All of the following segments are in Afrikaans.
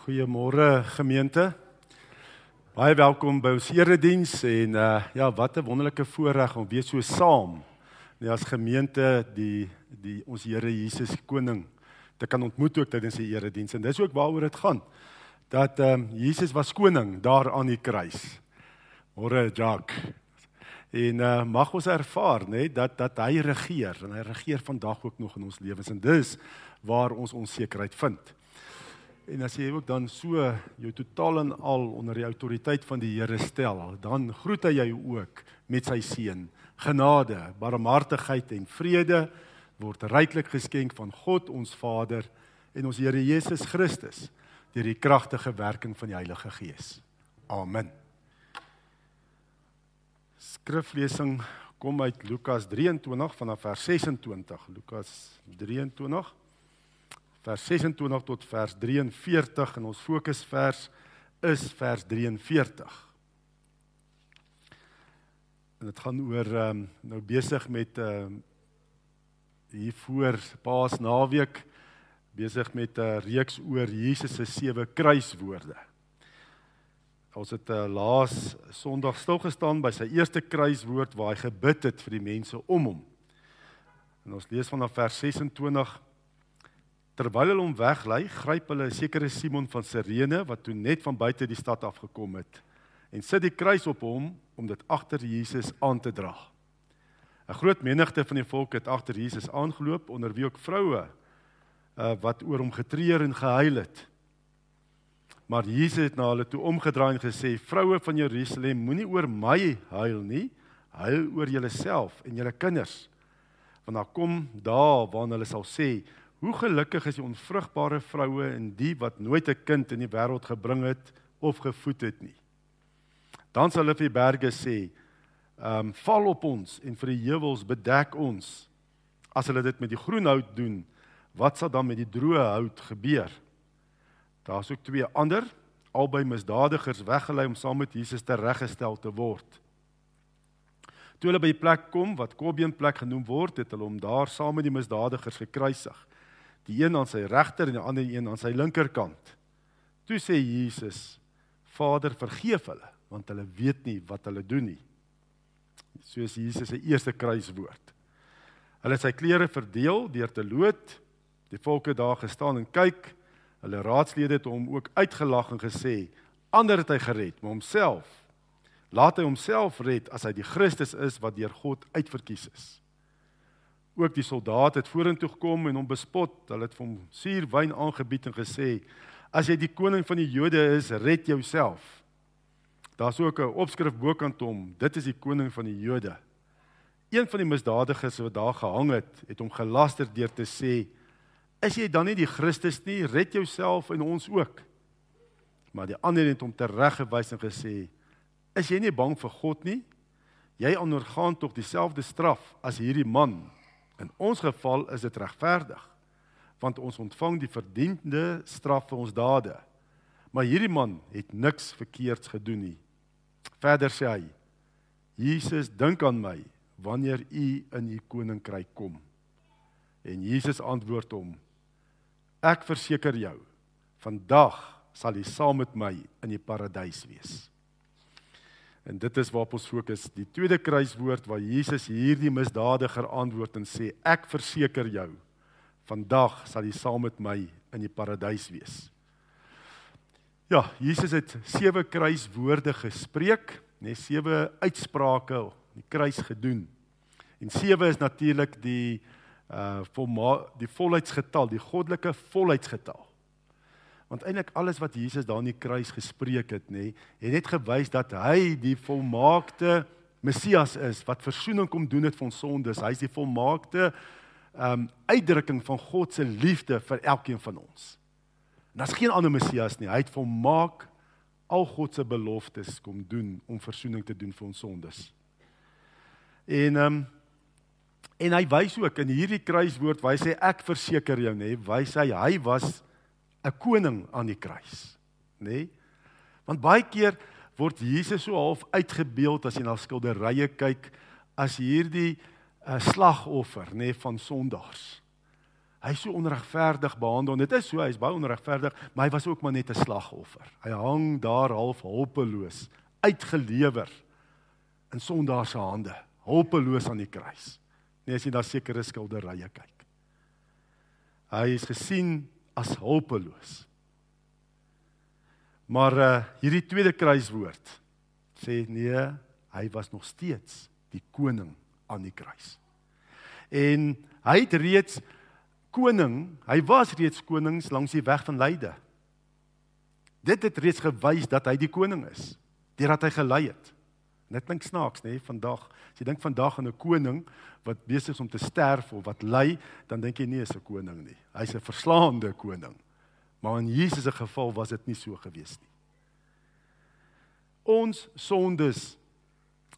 Goeiemôre gemeente. Baie welkom by ons erediens en uh ja, wat 'n wonderlike voorreg om weer so saam nee as gemeente die die ons Here Jesus koning te kan ontmoet ook tydens die erediens en dis ook waaroor dit gaan. Dat ehm um, Jesus was koning daar aan die kruis. Môre Jacques. En uh mag ons ervaar nê nee, dat dat hy regeer en hy regeer vandag ook nog in ons lewens en dis waar ons onsekerheid vind. En as jy ook dan so jou totaal en al onder die autoriteit van die Here stel, dan groet hy jou ook met sy seën. Genade, barmhartigheid en vrede word ryklik geskenk van God ons Vader en ons Here Jesus Christus deur die kragtige werking van die Heilige Gees. Amen. Skriflesing kom uit Lukas 23 vanaf vers 26. Lukas 23 vers 26 tot vers 43 en ons fokusvers is vers 43. En dit gaan oor um, nou besig met ehm uh, hier voor Paasnaweek besig met 'n uh, reeks oor Jesus se sewe kruiswoorde. Ons het uh, laas Sondag stil gestaan by sy eerste kruiswoord waar hy gebid het vir die mense om hom. En ons lees vanaf vers 26 Terwyl hulle hom weglei, gryp hulle 'n sekere Simon van Sirene wat toe net van buite die stad afgekom het en sit die kruis op hom om dit agter Jesus aan te dra. 'n Groot menigte van die volk het agter Jesus aangeloop onder wie ook vroue uh, wat oor hom getreur en gehuil het. Maar Jesus het na hulle toe omgedraai en gesê: "Vroue van Jerusalem, moenie oor my huil nie, huil oor julleself en julle kinders. Want daar kom dae waarin hulle sal sê: Hoe gelukkig is die onvrugbare vroue en die wat nooit 'n kind in die wêreld gebring het of gevoed het nie. Dan sal hulle vir die berge sê: "Ehm um, val op ons en vir die heuwels bedek ons." As hulle dit met die groen hout doen, wat sal dan met die droë hout gebeur? Daar's ook twee ander, albei misdadigers weggelei om saam met Jesus tereggestel te word. Toe hulle by die plek kom wat Kobien plek genoem word, het hulle hom daar saam met die misdadigers gekruisig die een aan sy regter en die ander een aan sy linkerkant. Toe sê Jesus: Vader, vergeef hulle, want hulle weet nie wat hulle doen nie. Soos Jesus se eerste kruiswoord. Hulle het sy klere verdeel deur te loot. Die volke daar gestaan en kyk. Hulle raadslede het hom ook uitgelag en gesê: "Ander het hy gered, maar homself laat hy homself red as hy die Christus is wat deur God uitverkies is." Ook die soldate het vorentoe gekom en hom bespot. Hulle het vir hom suurwyn aangebied en gesê: "As jy die koning van die Jode is, red jouself." Daar's ook 'n opskrif bokant hom: "Dit is die koning van die Jode." Een van die misdadigers wat daar gehang het, het hom gelaster deur te sê: "Is jy dan nie die Christus nie? Red jouself en ons ook." Maar die ander het hom tereggewys en gesê: "Is jy nie bang vir God nie? Jy ondergaan tog dieselfde straf as hierdie man." In ons geval is dit regverdig want ons ontvang die verdiende straf vir ons dade. Maar hierdie man het niks verkeerds gedoen nie. Verder sê hy: Jesus, dink aan my wanneer u in u koninkryk kom. En Jesus antwoord hom: Ek verseker jou, vandag sal jy saam met my in die paradys wees. En dit is waarop ons fokus, die tweede kruiswoord waar Jesus hierdie misdadiger antwoord en sê ek verseker jou vandag sal jy saam met my in die paradys wees. Ja, Jesus het sewe kruiswoorde gespreek, nee sewe uitsprake op die kruis gedoen. En sewe is natuurlik die uh volma die volheidsgetal, die goddelike volheidsgetal. Want eintlik alles wat Jesus daar aan die kruis gespreek het, nê, het net gewys dat hy die volmaakte Messias is wat verzoening kom doen het vir ons sondes. Hy is die volmaakte um, uitdrukking van God se liefde vir elkeen van ons. En daar's geen ander Messias nie. Hy het volmaak al God se beloftes kom doen om verzoening te doen vir ons sondes. En um, en hy wys ook in hierdie kruiswoord, wys hy ek verseker jou nê, wys hy hy was 'n koning aan die kruis, nê? Nee? Want baie keer word Jesus so half uitgebeeld as jy na skilderye kyk as hierdie 'n uh, slagoffer, nê, nee, van sondaars. Hy is so onregverdig behandel. Dit is so, hy's baie onregverdig, maar hy was ook maar net 'n slagoffer. Hy hang daar half hulpeloos, uitgelewer in sondaar se hande, hulpeloos aan die kruis. Nee, as jy na sekere skilderye kyk. Hy is gesien as hulpeloos. Maar uh hierdie tweede kruiswoord sê nee, hy was nog steeds die koning aan die kruis. En hy het reeds koning, hy was reeds konings langs die weg van Lyde. Dit het reeds gewys dat hy die koning is deurdat hy gelei het. Dit klink snaaks, nê, nee? vandag. As jy dink vandag aan 'n koning wat besig is om te sterf of wat ly, dan dink jy nie is 'n koning nie. Hy's 'n verslaande koning. Maar in Jesus se geval was dit nie so gewees nie. Ons sondes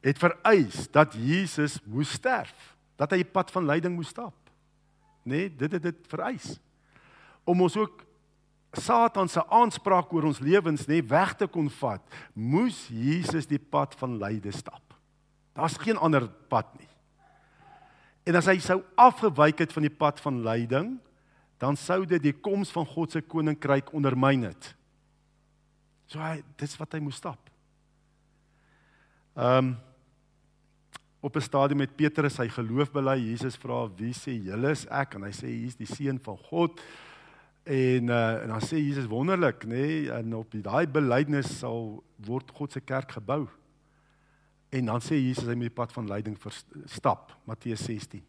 het vereis dat Jesus moes sterf, dat hy die pad van lyding moes stap. Nê, nee, dit het dit vereis. Om ons ook Satan se aanspraak oor ons lewens nê weg te kon vat, moes Jesus die pad van lyde stap. Daar's geen ander pad nie. En as hy sou afgewyk het van die pad van lyding, dan sou dit die koms van God se koninkryk ondermyn het. So hy dis wat hy moes stap. Ehm um, op 'n stadium met Petrus sy geloof bely, Jesus vra wie sê julle is ek en hy sê hier's die seun van God. En uh, en dan sê Jesus wonderlik, nê, nee, en op daai belydenis sal word God se kerk gebou. En dan sê Jesus hy moet die pad van lyding stap, Matteus 16.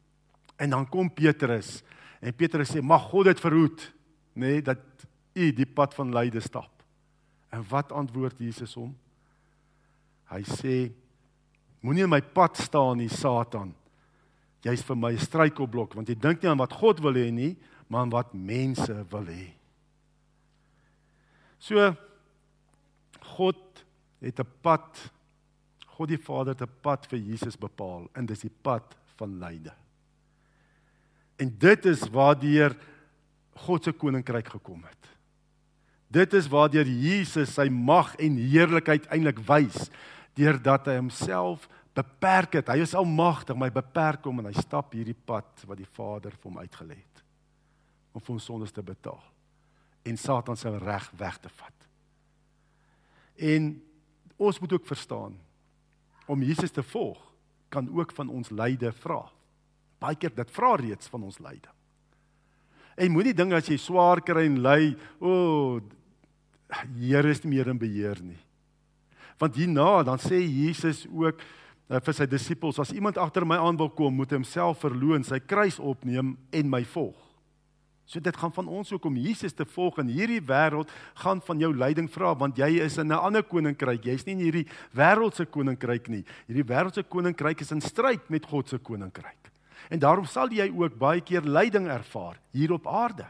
En dan kom Petrus en Petrus sê mag God dit verhoed, nê, nee, dat u die pad van lyde stap. En wat antwoord Jesus hom? Hy sê moenie in my pad staan nie, Satan. Jy's vir my 'n struikelblok want jy dink nie aan wat God wil hê nie, maar aan wat mense wil hê. So God het 'n pad God die Vader het 'n pad vir Jesus bepaal en dis die pad van lyde. En dit is waardeur God se koninkryk gekom het. Dit is waardeur Jesus sy mag en heerlikheid eintlik wys deurdat hy homself beperk het. Hy is almagtig, maar hy beperk hom en hy stap hierdie pad wat die Vader vir hom uitgelê het om vir ons sondes te betaal en Satan se reg weg te vat. En ons moet ook verstaan om Jesus te volg kan ook van ons lyde vra. Baie keer dit vra reeds van ons lyde. En moenie dink as jy swaar kry en ly, o, oh, Here is nie meer in beheer nie. Want hierna dan sê Jesus ook uh, vir sy disippels as iemand agter my aan wil kom, moet hy homself verloën, sy kruis opneem en my volg. So dit gaan van ons ook om Jesus te volg in hierdie wêreld gaan van jou lyding vra want jy is in 'n ander koninkryk. Jy's nie in hierdie wêreldse koninkryk nie. Hierdie wêreldse koninkryk is in stryd met God se koninkryk. En daarom sal jy ook baie keer lyding ervaar hier op aarde.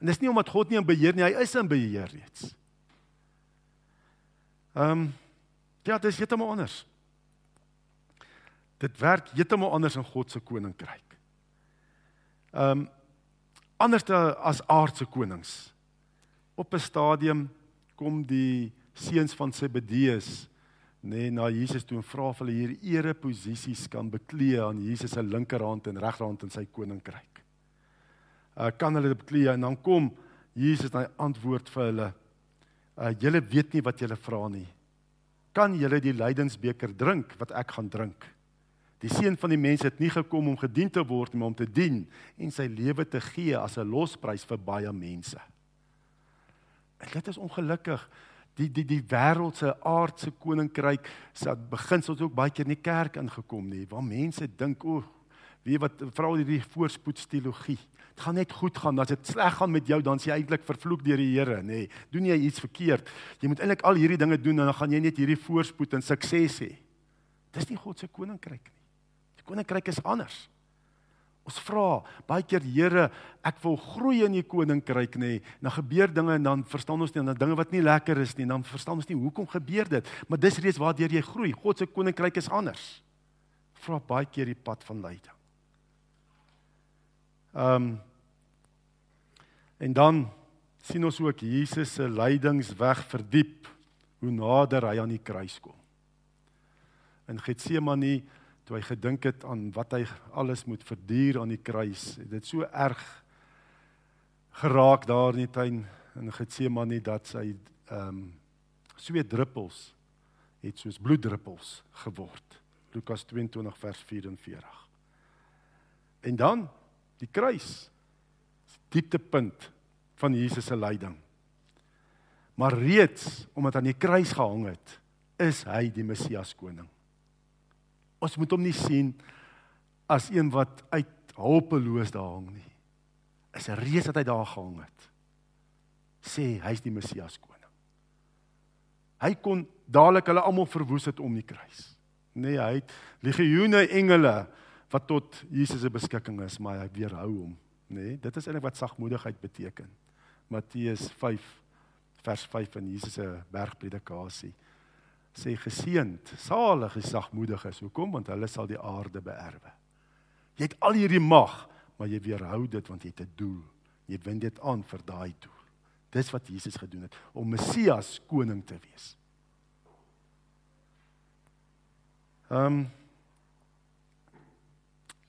En dis nie omdat God nie in beheer nie, hy is in beheer reeds. Ehm um, ja, dit is heeltemal anders. Dit werk heeltemal anders in God se koninkryk. Ehm um, anders as aardse konings. Op 'n stadium kom die seuns van Zebedeus nê nee, na Jesus toe en vra of hulle hier ere posisies kan beklee aan Jesus se linkerhand en regterhand in sy koninkryk. Uh kan hulle dit beklee en dan kom Jesus en hy antwoord vir hulle: "Uh julle weet nie wat julle vra nie. Kan julle die lydensbeker drink wat ek gaan drink?" Die seun van die mens het nie gekom om gedien te word, maar om te dien en sy lewe te gee as 'n losprys vir baie mense. En dit is ongelukkig. Die die die wêreldse aardse koninkryk se beginsels ook baie keer in die kerk ingekom nie waar mense dink o wie wat vra hierdie voorspoedsteologie dit gaan net goed gaan. As dit sleg gaan met jou dan is jy eintlik vervloek deur die Here nê. Doen jy iets verkeerd? Jy moet eintlik al hierdie dinge doen en dan gaan jy net hierdie voorspoed en sukses hê. Dis nie God se koninkryk nie Die koninkryk is anders. Ons vra baie keer Here, ek wil groei in die koninkryk nê. Dan gebeur dinge en dan verstaan ons nie dan dinge wat nie lekker is nie. Dan verstaan ons nie hoekom gebeur dit. Maar dis reeds waardeur jy groei. God se koninkryk is anders. Vra baie keer die pad van lyding. Ehm um, en dan sien ons ook Jesus se lydingsweg verdiep hoe nader hy aan die kruis kom. In Getsemane toe hy gedink het aan wat hy alles moet verduur aan die kruis, het dit so erg geraak daar in die tuin in Getsemane dat sy ehm um, sweetdruppels het soos bloeddruppels geword. Lukas 22 vers 44. En dan die kruis. Dieptepunt van Jesus se lyding. Maar reeds omdat aan die kruis gehang het, is hy die Messias koning. Ons moet hom nie sien as een wat uit hulpeloos daar hang nie. Is 'n reus wat hy daar gehang het. Sê hy's die Messias koning. Hy kon dadelik hulle almal verwoes het om die kruis. Nee, hy het legioene engele wat tot Jesus se beskikking is, maar hy weerhou hom, nê? Nee, dit is eintlik wat sagmoedigheid beteken. Matteus 5 vers 5 in Jesus se bergpredikasie sê geseënd, salig is sagmoediges. Hoekom? Want hulle sal die aarde beerwe. Jy het al hierdie mag, maar jy weerhou dit want jy het 'n doel. Jy wend dit aan vir daai doel. Dis wat Jesus gedoen het om Messias koning te wees. Ehm um,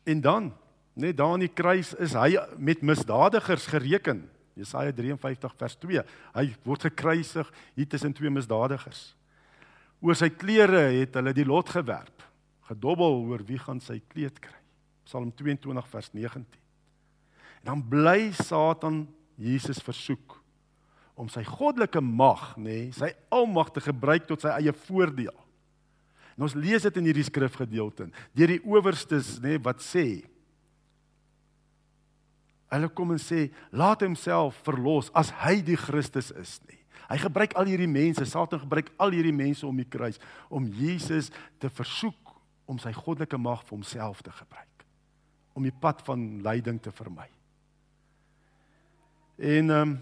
En dan, net daar aan die kruis is hy met misdadigers gereken. Jesaja 53 vers 2. Hy word gekruisig hier tussen twee misdadigers. Oor sy klere het hulle die lot gewerp. Gedobbel oor wie gaan sy kleed kry. Psalm 22 vers 19. En dan bly Satan Jesus versoek om sy goddelike mag, nê, nee, sy almag te gebruik tot sy eie voordeel. En ons lees dit in hierdie skrifgedeelte deur die owerstes nê nee, wat sê Hulle kom en sê laat homself verlos as hy die Christus is nie. Hy gebruik al hierdie mense, Satan gebruik al hierdie mense om die kruis om Jesus te versoek om sy goddelike mag vir homself te gebruik om die pad van lyding te vermy. En ehm um,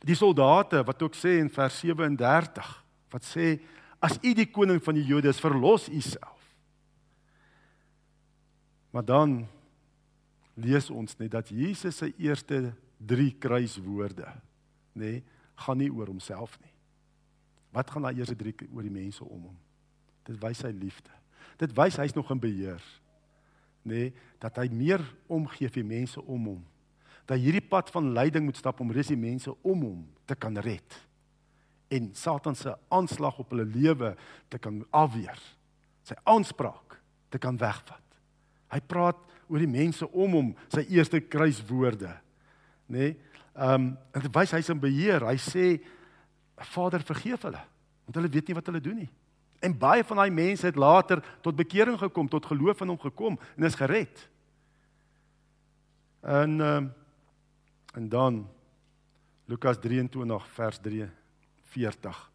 die soldate wat ook sê in vers 37 wat sê As u die koning van die Jode is, verlos u self. Maar dan lees ons net dat Jesus se eerste 3 kruiswoorde, nê, nee, gaan nie oor homself nie. Wat gaan daai eerste 3 oor die mense om hom? Dit wys sy liefde. Dit wys hy's nog in beheer. Nê, nee, dat hy meer omgee vir mense om hom. Dat hierdie pad van lyding moet stap om res die mense om hom te kan red en Satan se aanslag op hulle lewe te kan afweer. Sy aanspraak te kan wegvat. Hy praat oor die mense om hom, sy eerste kruiswoorde, nê? Nee? Ehm um, en dit wys hy's in beheer. Hy sê Vader vergeef hulle want hulle weet nie wat hulle doen nie. En baie van daai mense het later tot bekering gekom, tot geloof in hom gekom en is gered. En ehm um, en dan Lukas 23 vers 3 40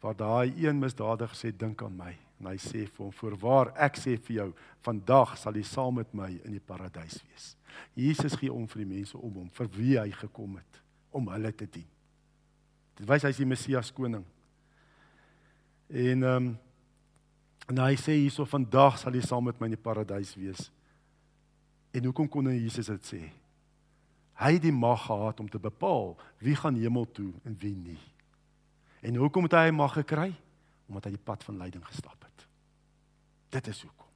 waar daai een misdadiger sê dink aan my en hy sê vir hom voorwaar ek sê vir jou vandag sal jy saam met my in die paradys wees. Jesus gee om vir die mense om hom vir wie hy gekom het om hulle te dien. Dit wys hy is die Messias koning. En ehm um, en hy sê hierso vandag sal jy saam met my in die paradys wees. En hoekom kon hy Jesus dit sê? Hy het die mag gehad om te bepaal wie gaan hemel toe en wie nie. En hoekom het hy mag gekry? Omdat hy die pad van lyding gestap het. Dit is hoekom.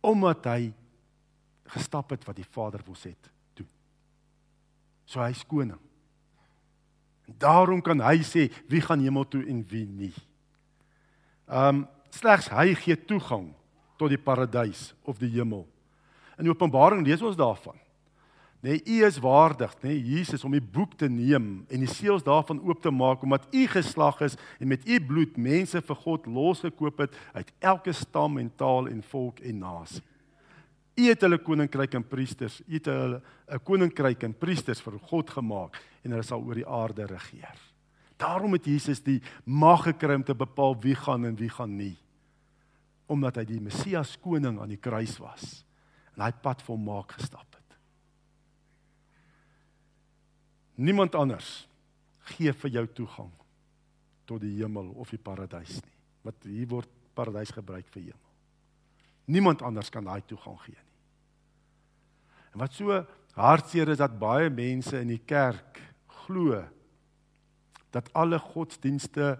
Omdat hy gestap het wat die Vader wou sê doen. So hy is koning. En daarom kan hy sê wie gaan hemel toe en wie nie. Um slegs hy gee toegang tot die paradys of die hemel. In Openbaring lees ons daarvan. Nee, u is waardig, nê, nee, Jesus om die boek te neem en die seels daarvan oop te maak omdat u geslag is en met u bloed mense vir God losgekoop het uit elke stam en taal en volk en nasie. U het hulle koninkryk en priesters, u het hulle 'n koninkryk en priesters vir God gemaak en hulle sal oor die aarde regeer. Daarom het Jesus die mag gekry om te bepaal wie gaan en wie gaan nie. Omdat hy die Messias koning aan die kruis was en hy pad vir hom maak gestap. Niemand anders gee vir jou toegang tot die hemel of die paradys nie. Wat hier word paradys gebruik vir hemel. Niemand anders kan daai toegang gee nie. En wat so hartseer is dat baie mense in die kerk glo dat alle godsdienste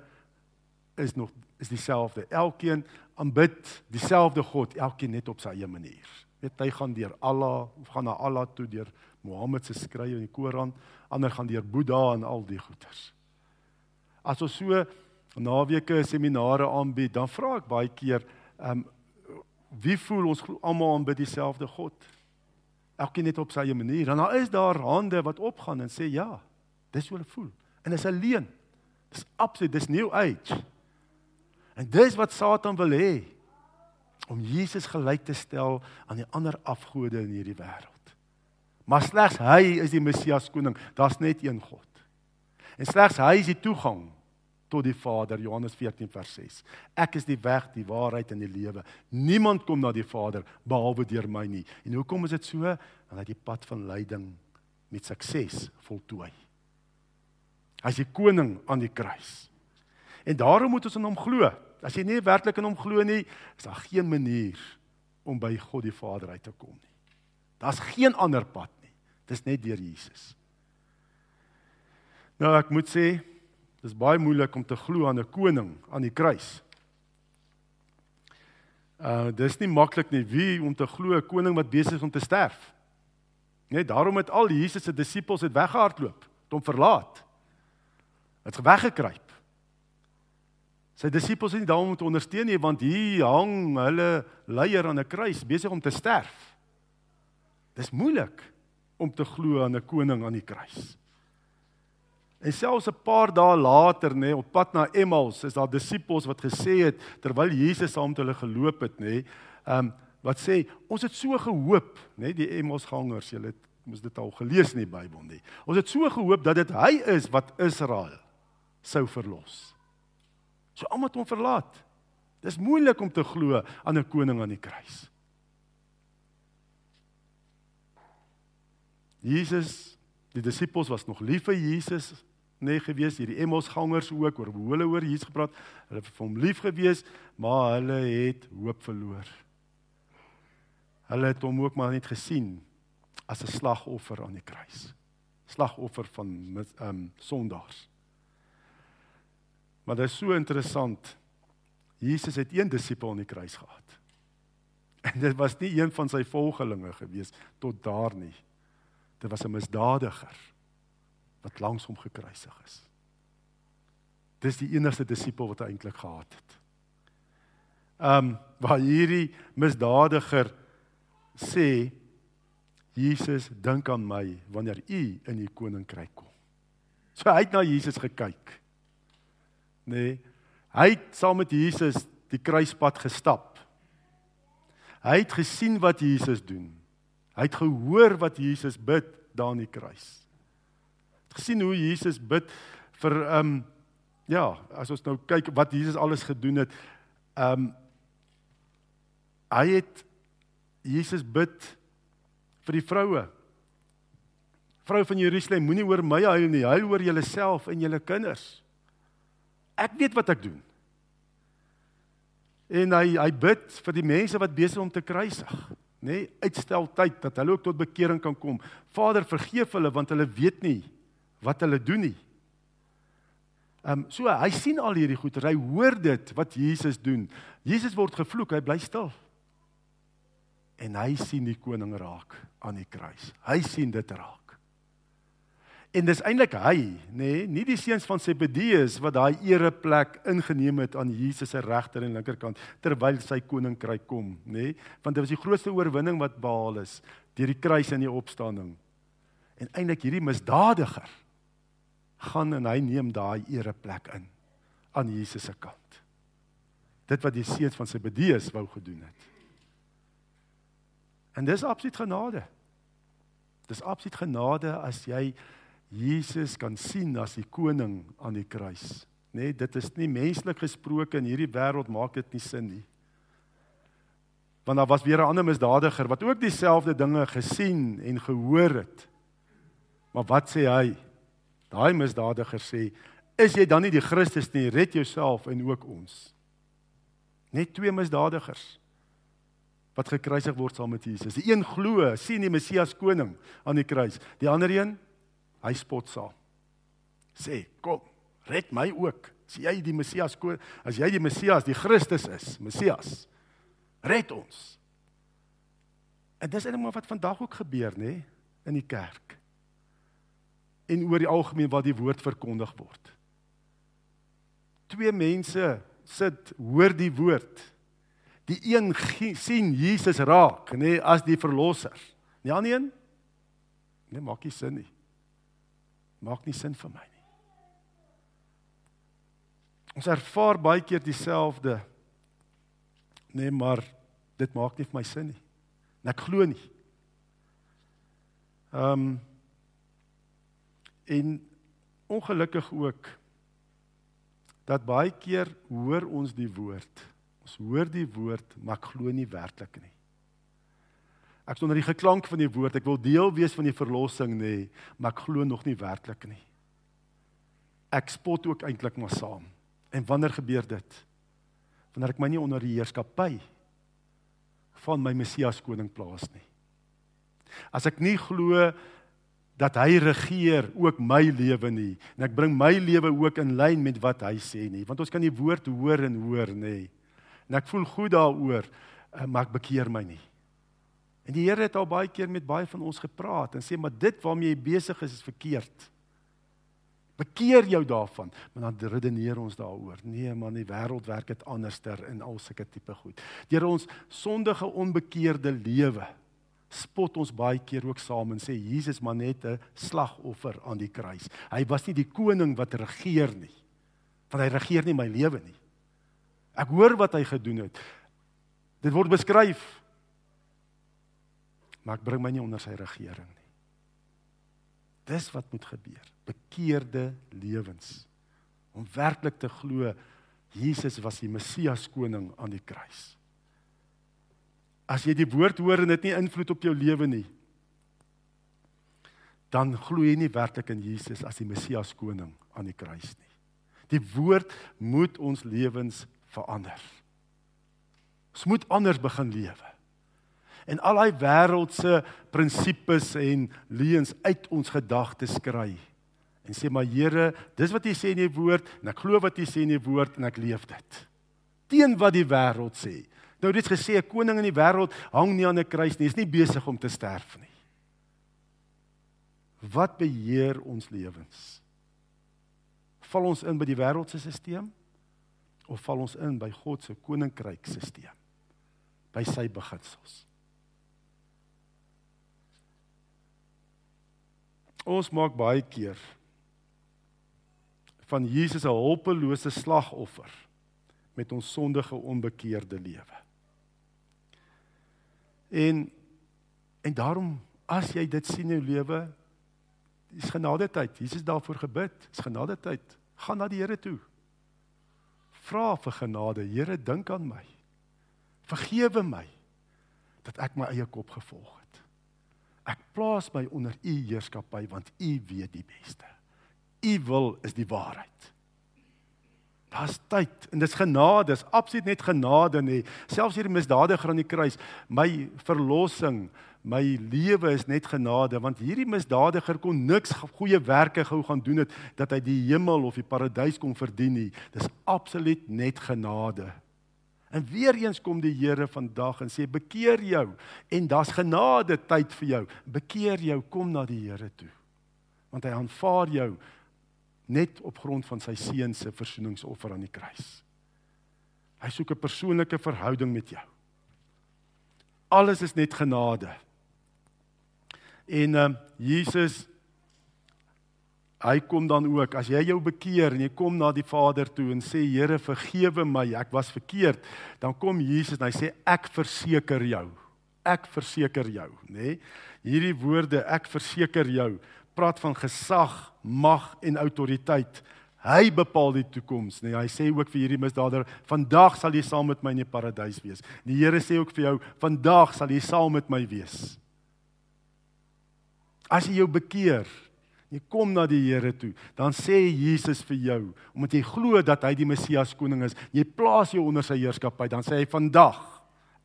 is nog is dieselfde. Elkeen aanbid dieselfde God, elkeen net op sy eie manier. Weet hy gaan deur Allah of gaan na Allah toe deur Mohammed se skrywe in die Koran, ander gaan deur Boeddha en al die goeters. As ons so naweke seminare aanbied, dan vra ek baie keer, ehm um, wie voel ons almal aanbid dieselfde God? Elkeen net op sy eie manier. En daar is daar hande wat opgaan en sê ja, dis hoe hulle voel. En dis alleen. Dis absoluut, dis new age. En dis wat Satan wil hê om Jesus gelyk te stel aan die ander afgode in hierdie wêreld. Maar slegs hy is die Messias koning. Daar's net een God. En slegs hy is die toegang tot die Vader Johannes 14 vers 6. Ek is die weg, die waarheid en die lewe. Niemand kom na die Vader behalwe deur my nie. En hoekom is dit so? Want hy die pad van lyding met sukses voltooi. Hy's die koning aan die kruis. En daarom moet ons in hom glo. As jy nie werklik in hom glo nie, is daar geen manier om by God die Vader uit te kom nie. Daar's geen ander pad nie. Dis net deur Jesus. Nou ek moet sê, Dis baie moeilik om te glo aan 'n koning aan die kruis. Uh dis nie maklik nie wie om te glo 'n koning wat besig is om te sterf. Net daarom het al Jesus se disippels het weggehardloop, het hom verlaat. Het weggekruip. Sy disippels het nie daarom moet ondersteun nie want hier hang hulle leier aan 'n kruis besig om te sterf. Dis moeilik om te glo aan 'n koning aan die kruis. En selfs 'n paar dae later, nê, nee, op pad na Emmaus, is daar disippels wat gesê het terwyl Jesus saam met hulle geloop het, nê, nee, ehm um, wat sê ons het so gehoop, nê, nee, die Emmausgangers, julle het mos dit al gelees in die Bybel, nê. Ons het so gehoop dat dit hy is wat Israel sou verlos. So almal het hom verlaat. Dis moeilik om te glo aan 'n koning aan die kruis. Jesus, die disippels was nog lief vir Jesus, nê nee, gewees hierdie Emmausgangers ook oor hoe hulle oor Jesus gepraat. Hulle het vir hom lief gewees, maar hulle het hoop verloor. Hulle het hom ook maar net gesien as 'n slagoffer aan die kruis. Slagoffer van ehm um, sondaars. Maar dit is so interessant. Jesus het een disipel aan die kruis gehad. En dit was nie een van sy volgelinge gewees tot daar nie. Dit was 'n misdadiger wat langs hom gekruisig is. Dis die enigste disipel wat hy eintlik gehad het. Um waar hierdie misdadiger sê Jesus dink aan my wanneer u in die koninkryk kom. So hy het na Jesus gekyk. Nee, hy het saam met Jesus die kruispad gestap. Hy het gesien wat Jesus doen. Hy het gehoor wat Jesus bid daar aan die kruis gesien hoe Jesus bid vir ehm um, ja, as ons nou kyk wat Jesus alles gedoen het. Ehm um, hy het Jesus bid vir die vroue. Vrou van Jerusalem, moenie oor my huil nie, huil oor julleself en julle kinders. Ek weet wat ek doen. En hy hy bid vir die mense wat besig om te kruisig, nê? Nee, uitstel tyd dat hulle ook tot bekering kan kom. Vader, vergeef hulle want hulle weet nie wat hulle doen nie. Ehm um, so hy sien al hierdie goeie, hy hoor dit wat Jesus doen. Jesus word gevloek, hy bly stil. En hy sien die koning raak aan die kruis. Hy sien dit raak. En dis eintlik hy, nê, nee, nie die seuns van Zebedeus wat daai ereplek ingeneem het aan Jesus se regter en linkerkant terwyl sy koninkryk kom, nê? Nee, want dit was die grootste oorwinning wat behaal is deur die kruis en die opstanding. En eintlik hierdie misdadiger gaan en hy neem daai ereplek in aan Jesus se kant. Dit wat die seun van Zebedeus wou gedoen het. En dis absoluut genade. Dis absoluut genade as jy Jesus kan sien as die koning aan die kruis. Nee, dit is nie menslik gesproke in hierdie wêreld maak dit nie sin nie. Want daar was weer 'n ander misdadiger wat ook dieselfde dinge gesien en gehoor het. Maar wat sê hy? Daai misdadiger sê, "Is jy dan nie die Christus nie? Red jouself en ook ons." Net twee misdadigers wat gekruisig word saam met Jesus. Die een glo, sien die Messias koning aan die kruis. Die ander een, hy spot saam. Sê, "Kom, red my ook. As jy die Messias as jy die Messias, die Christus is, Messias, red ons." En dis eintlik maar wat vandag ook gebeur, nê, in die kerk. En oor die algemeen wat die woord verkondig word. Twee mense sit hoor die woord. Die een sien Jesus raak, nê, as die verlosser. Die ander een nee, maak nie sin nie. Maak nie sin vir my nie. Ons ervaar baie keer dieselfde. Nee, maar dit maak nie vir my sin nie. En ek glo nie. Ehm um, en ongelukkig ook dat baie keer hoor ons die woord. Ons hoor die woord, maar ek glo nie werklik nie. Ek sonder die geklank van die woord, ek wil deel wees van die verlossing nê, maar ek glo nog nie werklik nie. Ek spot ook eintlik maar saam. En wanneer gebeur dit? Wanneer ek my nie onder die heerskappy van my Messias koning plaas nie. As ek nie glo dat hy regeer ook my lewe nie en ek bring my lewe ook in lyn met wat hy sê nie, want ons kan die woord hoor en hoor nê. En ek voel goed daaroor, eh, maar ek bekeer my nie. En die Here het al baie keer met baie van ons gepraat en sê maar dit waarmee jy besig is is verkeerd. Bekeer jou daarvan, maar dan redeneer ons daaroor. Nee man, die wêreld werk dit anderster in al sulke tipe goed. Deur ons sondige onbekeerde lewe spot ons baie keer ook saam en sê Jesus maar net 'n slagoffer aan die kruis. Hy was nie die koning wat regeer nie. Want hy regeer nie my lewe nie. Ek hoor wat hy gedoen het. Dit word beskryf. Maar ek bring my nie onder sy regering nie. Dis wat moet gebeur. Bekeerde lewens om werklik te glo Jesus was die Messias koning aan die kruis. As jy die woord hoor en dit nie invloed op jou lewe nie, dan glo jy nie werklik in Jesus as die Messias koning aan die kruis nie. Die woord moet ons lewens verander. Ons moet anders begin lewe en al daai wêreldse prinsipes en leuns uit ons gedagtes kry. En sê maar Here, dis wat U sê in U woord en ek glo wat U sê in U woord en ek leef dit. Teen wat die wêreld sê. Nou dit gesê 'n koning in die wêreld hang nie aan 'n kruis nie, is nie besig om te sterf nie. Wat beheer ons lewens? Val ons in by die wêreldse stelsel of val ons in by God se koninkryk stelsel? By sy beginsels. Ons maak baie keer van Jesus 'n hulpelose slagoffer met ons sondige onbekeerde lewe. En en daarom as jy dit sien in jou lewe, dis genade tyd. Jesus daarvoor gebid. Dis genade tyd. Gaan na die Here toe. Vra vir genade. Here, dink aan my. Vergewe my dat ek my eie kop gevolg het. Ek plaas my onder u heerskappy want u weet die beste. U wil is die waarheid. Daar's tyd en dis genade, dis absoluut net genade nê. Selfs hierdie misdadiger aan die kruis, my verlossing, my lewe is net genade want hierdie misdadiger kon niks goeie werke gou gaan doen het dat hy die hemel of die paradys kon verdien nie. Dis absoluut net genade. En weer eens kom die Here vandag en sê bekeer jou en daar's genade tyd vir jou. Bekeer jou, kom na die Here toe. Want hy aanvaar jou net op grond van sy seun se versoeningsoffer aan die kruis. Hy soek 'n persoonlike verhouding met jou. Alles is net genade. En ehm uh, Jesus hy kom dan ook as jy jou bekeer en jy kom na die Vader toe en sê Here vergewe my ek was verkeerd dan kom Jesus en hy sê ek verseker jou ek verseker jou nê nee? hierdie woorde ek verseker jou praat van gesag mag en autoriteit hy bepaal die toekoms nê nee? hy sê ook vir hierdie misdadiger vandag sal jy saam met my in die paradys wees die Here sê ook vir jou vandag sal jy saam met my wees as jy jou bekeer jy kom na die Here toe, dan sê Jesus vir jou, omdat jy glo dat hy die Messias koning is, jy plaas jou onder sy heerskappy, dan sê hy vandag,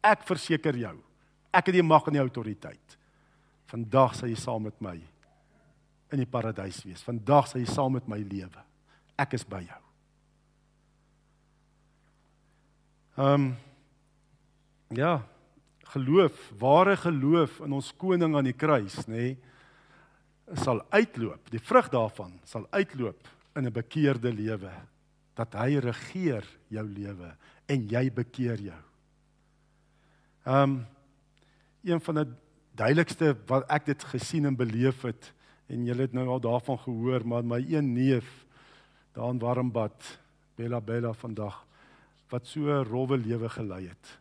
ek verseker jou, ek het die mag en die autoriteit. Vandag sal jy saam met my in die paradys wees. Vandag sal jy saam met my lewe. Ek is by jou. Ehm um, Ja, geloof, ware geloof in ons koning aan die kruis, nê, nee, sal uitloop. Die vrug daarvan sal uitloop in 'n bekeerde lewe dat hy regeer jou lewe en jy bekeer jou. Ehm um, een van die duidelikste wat ek dit gesien en beleef het en julle het nou al daarvan gehoor, maar my een neef daar in Warmbad, Bella Bella vandag wat so 'n rowwe lewe gelei het.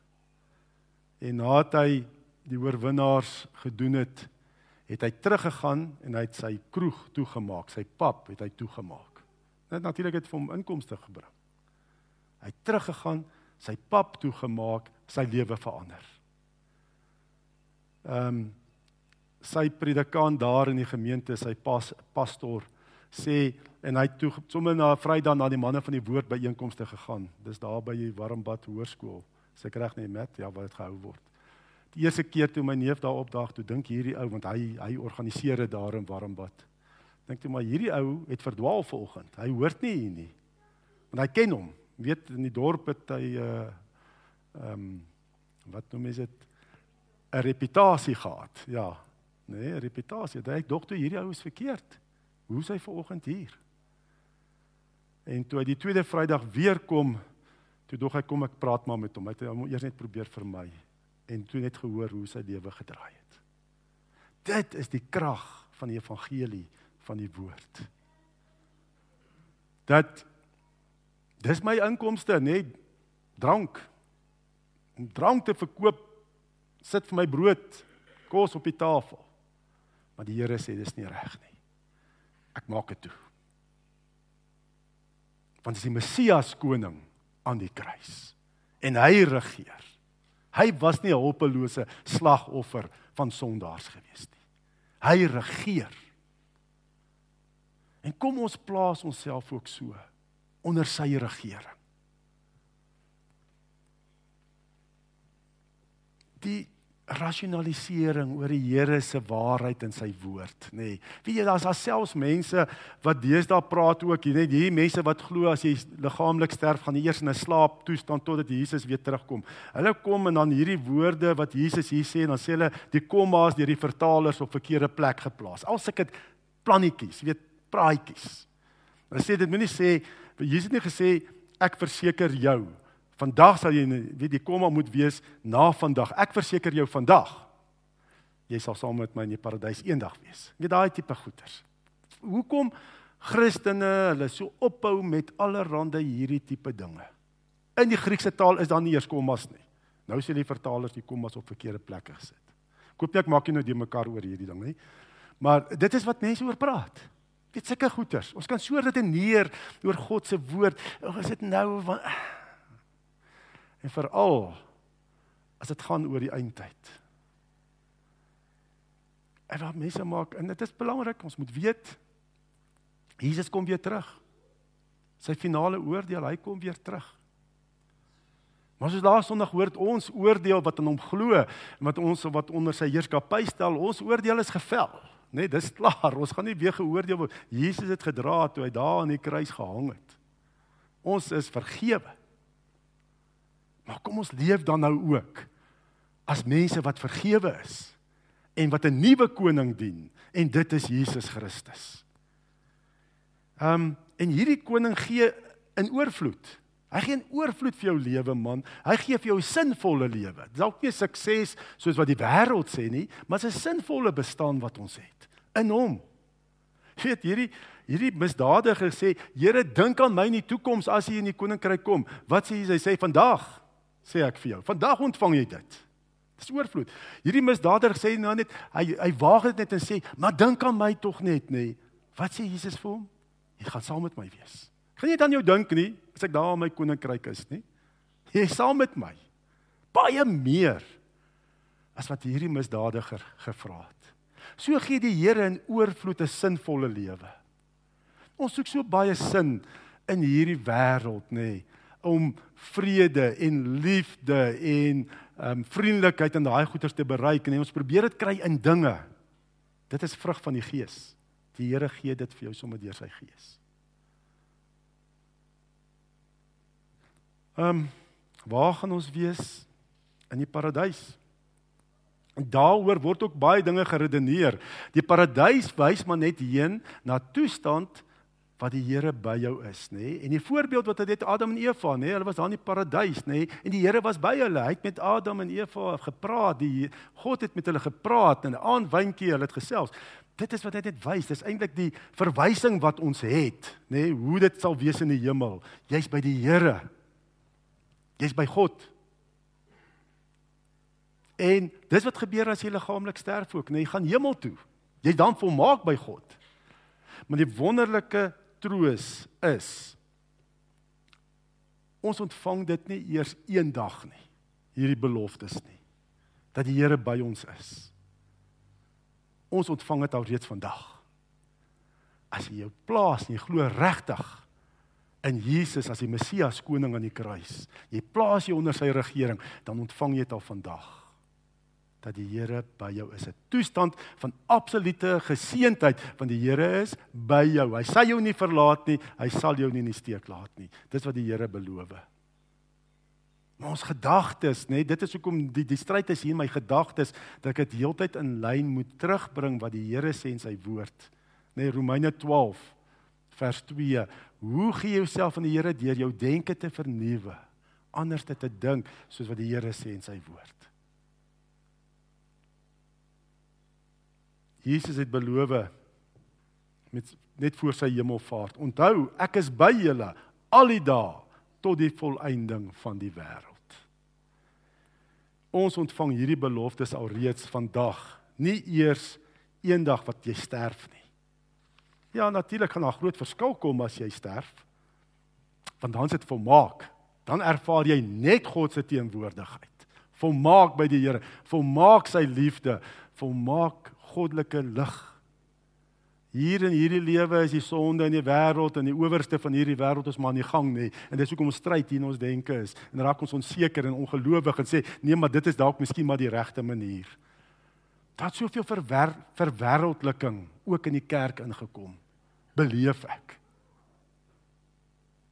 En nadat hy die oorwinnaars gedoen het, het hy teruggegaan en hy het sy kroeg toegemaak, sy pap het hy toegemaak. Net natuurlik het vir hom inkomste gebring. Hy het teruggegaan, sy pap toegemaak, sy lewe verander. Ehm um, sy predikant daar in die gemeente, sy pas, pastor sê en hy toe sommer na Vrydag na die manne van die woord by einkomste gegaan. Dis daar by die Warmbad Hoërskool. Seker reg nie met ja wat dit gehou word die eerste keer toe my neef daar opdaag, toe dink hierdie ou want hy hy organiseer dit daar in Warmbad. Dink jy maar hierdie ou het verdwaal vanoggend. Hy hoort nie hier nie. Want hy ken hom. Weet in die dorp het hy uh ehm um, wat noem is dit 'n reputasie gehad. Ja. Nee, 'n reputasie. Hy dink dog toe hierdie ou is verkeerd. Hoe is hy vanoggend hier? En toe hy die tweede Vrydag weer kom, toe dog hy kom ek praat maar met hom. Hy het hom eers net probeer vermy en toe net gehoor hoe sy lewe gedraai het. Dit is die krag van die evangelie van die woord. Dat dis my inkomste, net drank. Om drank te verkoop sit vir my brood, kos op die tafel. Maar die Here sê dis nie reg nie. Ek maak dit toe. Want dis die Messias koning aan die kruis en hy regeer. Hy was nie 'n hulpelose slagoffer van sondaars gewees nie. Hy regeer. En kom ons plaas onsself ook so onder sy regering. Die rasionalisering oor die Here se waarheid in sy woord, nê. Nee. Weet jy daar's alselfs mense wat deesdae praat ook, jy weet hierdie mense wat glo as jy liggaamlik sterf gaan jy eers in 'n slaaptoestand totdat Jesus weer terugkom. Hulle kom en dan hierdie woorde wat Jesus hier sê en dan sê hulle die komma's deur die vertalers op verkeerde plek geplaas. Al sulke plannetjies, weet praatjies. Hulle sê dit moenie sê Jesus het nie gesê ek verseker jou Vandag sal jy weet die komma moet wees na vandag. Ek verseker jou vandag jy sal saam met my in die paradys eendag wees. Weet daai tipe goeters. Hoekom Christene hulle so ophou met allerlei hierdie tipe dinge? In die Griekse taal is daar nie eers kommas nie. Nou sê die vertalers die kommas op verkeerde plekke gesit. Koop jy ek maak nie nou die mekaar oor hierdie ding nie. Maar dit is wat mense oor praat. Dit sulke goeters. Ons kan so redeneer oor God se woord. Ons dit nou van En veral as dit gaan oor die eindtyd. En wat mense maak en dit is belangrik, ons moet weet Jesus kom weer terug. Sy finale oordeel, hy kom weer terug. Maar soos laas Sondag hoor ons oordeel wat aan hom glo en wat ons wat onder sy heerskappy stel, ons oordeel is gevel. Nee, dis klaar. Ons gaan nie weer geoordeel word. Jesus het gedra toe hy daar aan die kruis gehang het. Ons is vergewe. Maar kom ons leef dan nou ook as mense wat vergewe is en wat 'n nuwe koning dien en dit is Jesus Christus. Ehm um, en hierdie koning gee in oorvloed. Hy gee in oorvloed vir jou lewe man. Hy gee vir jou 'n sinvolle lewe. Dalk nie sukses soos wat die wêreld sê nie, maar 'n sinvolle bestaan wat ons het in hom. Jy weet hierdie hierdie misdadiger sê, Here, dink aan my in die toekoms as jy in die koninkryk kom. Wat sê hy? Hy sê vandag sê ek vir jou. Vandag ontvang jy dit. Dis oorvloed. Hierdie misdadiger sê nou net hy hy waag dit net en sê, "Maar dink aan my tog net, nê." Nee. Wat sê Jesus vir hom? Jy gaan saam met my wees. Gaan jy dan jou dink nie as ek daar in my koninkryk is nie? Jy is saam met my. Baie meer as wat hierdie misdadiger gevra het. So gee die Here in oorvloed 'n sinvolle lewe. Ons soek so baie sin in hierdie wêreld, nê. Nee om vrede en liefde en um, vriendelikheid en daai goeders te bereik en ons probeer dit kry in dinge. Dit is vrug van die Gees. Die Here gee dit vir jou sommer deur sy Gees. Ehm um, waar gaan ons wees in die paradys? En daaroor word ook baie dinge geredeneer. Die paradys wys maar net heen na toestand wat die Here by jou is, nê? Nee? En die voorbeeld wat hy het Adam en Eva, nê? Nee? Hulle was daar in die paradys, nê? Nee? En die Here was by hulle. Hy het met Adam en Eva gepraat. Die God het met hulle gepraat en aan wyntjie hulle het gesels. Dit is wat hy net wys. Dis eintlik die verwysing wat ons het, nê? Nee? Hoe dit sal wees in die hemel. Jy's by die Here. Jy's by God. En dis wat gebeur as jy liggaamlik sterf ook, nê? Nee? Jy gaan hemel toe. Jy's dan volmaak by God. Maar die wonderlike troos is. Ons ontvang dit nie eers eendag nie hierdie beloftes nie dat die Here by ons is. Ons ontvang dit al reeds vandag. As jy jou plaas en jy glo regtig in Jesus as die Messias koning aan die kruis jy plaas jou onder sy regering dan ontvang jy dit al vandag dat die Here by jou is. 'n Toestand van absolute geseentheid want die Here is by jou. Hy sal jou nie verlaat nie, hy sal jou nie in die steek laat nie. Dis wat die Here beloof. Maar ons gedagtes, nê, dit is hoekom die die stryd is hier in my gedagtes dat ek dit heeltyd in lyn moet terugbring wat die Here sê in sy woord. Nê Romeine 12 vers 2. Hoe gee jouself aan die Here deur jou denke te vernuwe? Anders dit te dink soos wat die Here sê in sy woord. Jesus het beloof met net voor sy hemelvaart. Onthou, ek is by julle al die dae tot die volëinding van die wêreld. Ons ontvang hierdie beloftes alreeds vandag, nie eers eendag wat jy sterf nie. Ja, natuurlik gaan daar groot verskil kom as jy sterf. Want dan is dit volmaak. Dan ervaar jy net God se teenwoordigheid. Volmaak by die Here, volmaak sy liefde, volmaak goddelike lig. Hier in hierdie lewe is die sonde in die wêreld en die owerste van hierdie wêreld is maar aan die gang nê. En dis hoekom ons stryd hier in ons denke is en raak ons onseker en ongelowig en sê nee, maar dit is dalk miskien maar die regte manier. Daar soveel verwer verwêreldliking ook in die kerk ingekom. Beleef ek.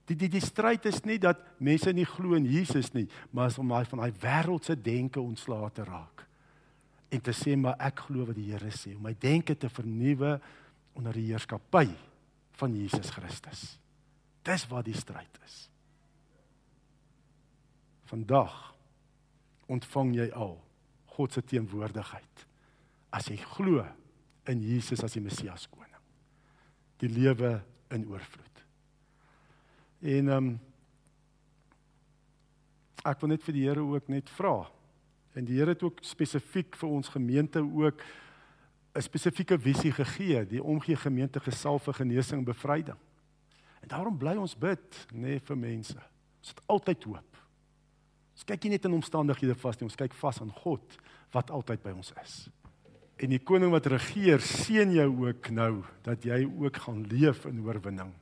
Die die die stryd is nie dat mense nie glo in Jesus nie, maar is om daai van daai wêreldse denke ontslae te raak en te sê maar ek glo wat die Here sê om my denke te vernuwe onder die heerskappy van Jesus Christus. Dis waar die stryd is. Vandag ontvang jy al God se teenwoordigheid as jy glo in Jesus as die Messias koning. Die lewe in oorvloed. En ehm um, ek wil net vir die Here ook net vra En die Here het ook spesifiek vir ons gemeente ook 'n spesifieke visie gegee, die omgee gemeente gesalf vir genesing en bevryding. En daarom bly ons bid, nê, nee, vir mense. Ons het altyd hoop. Ons kyk nie net in omstandighede vas nie, ons kyk vas aan God wat altyd by ons is. En die koning wat regeer, seën jou ook nou dat jy ook gaan leef in oorwinning.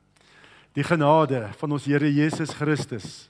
Die genade van ons Here Jesus Christus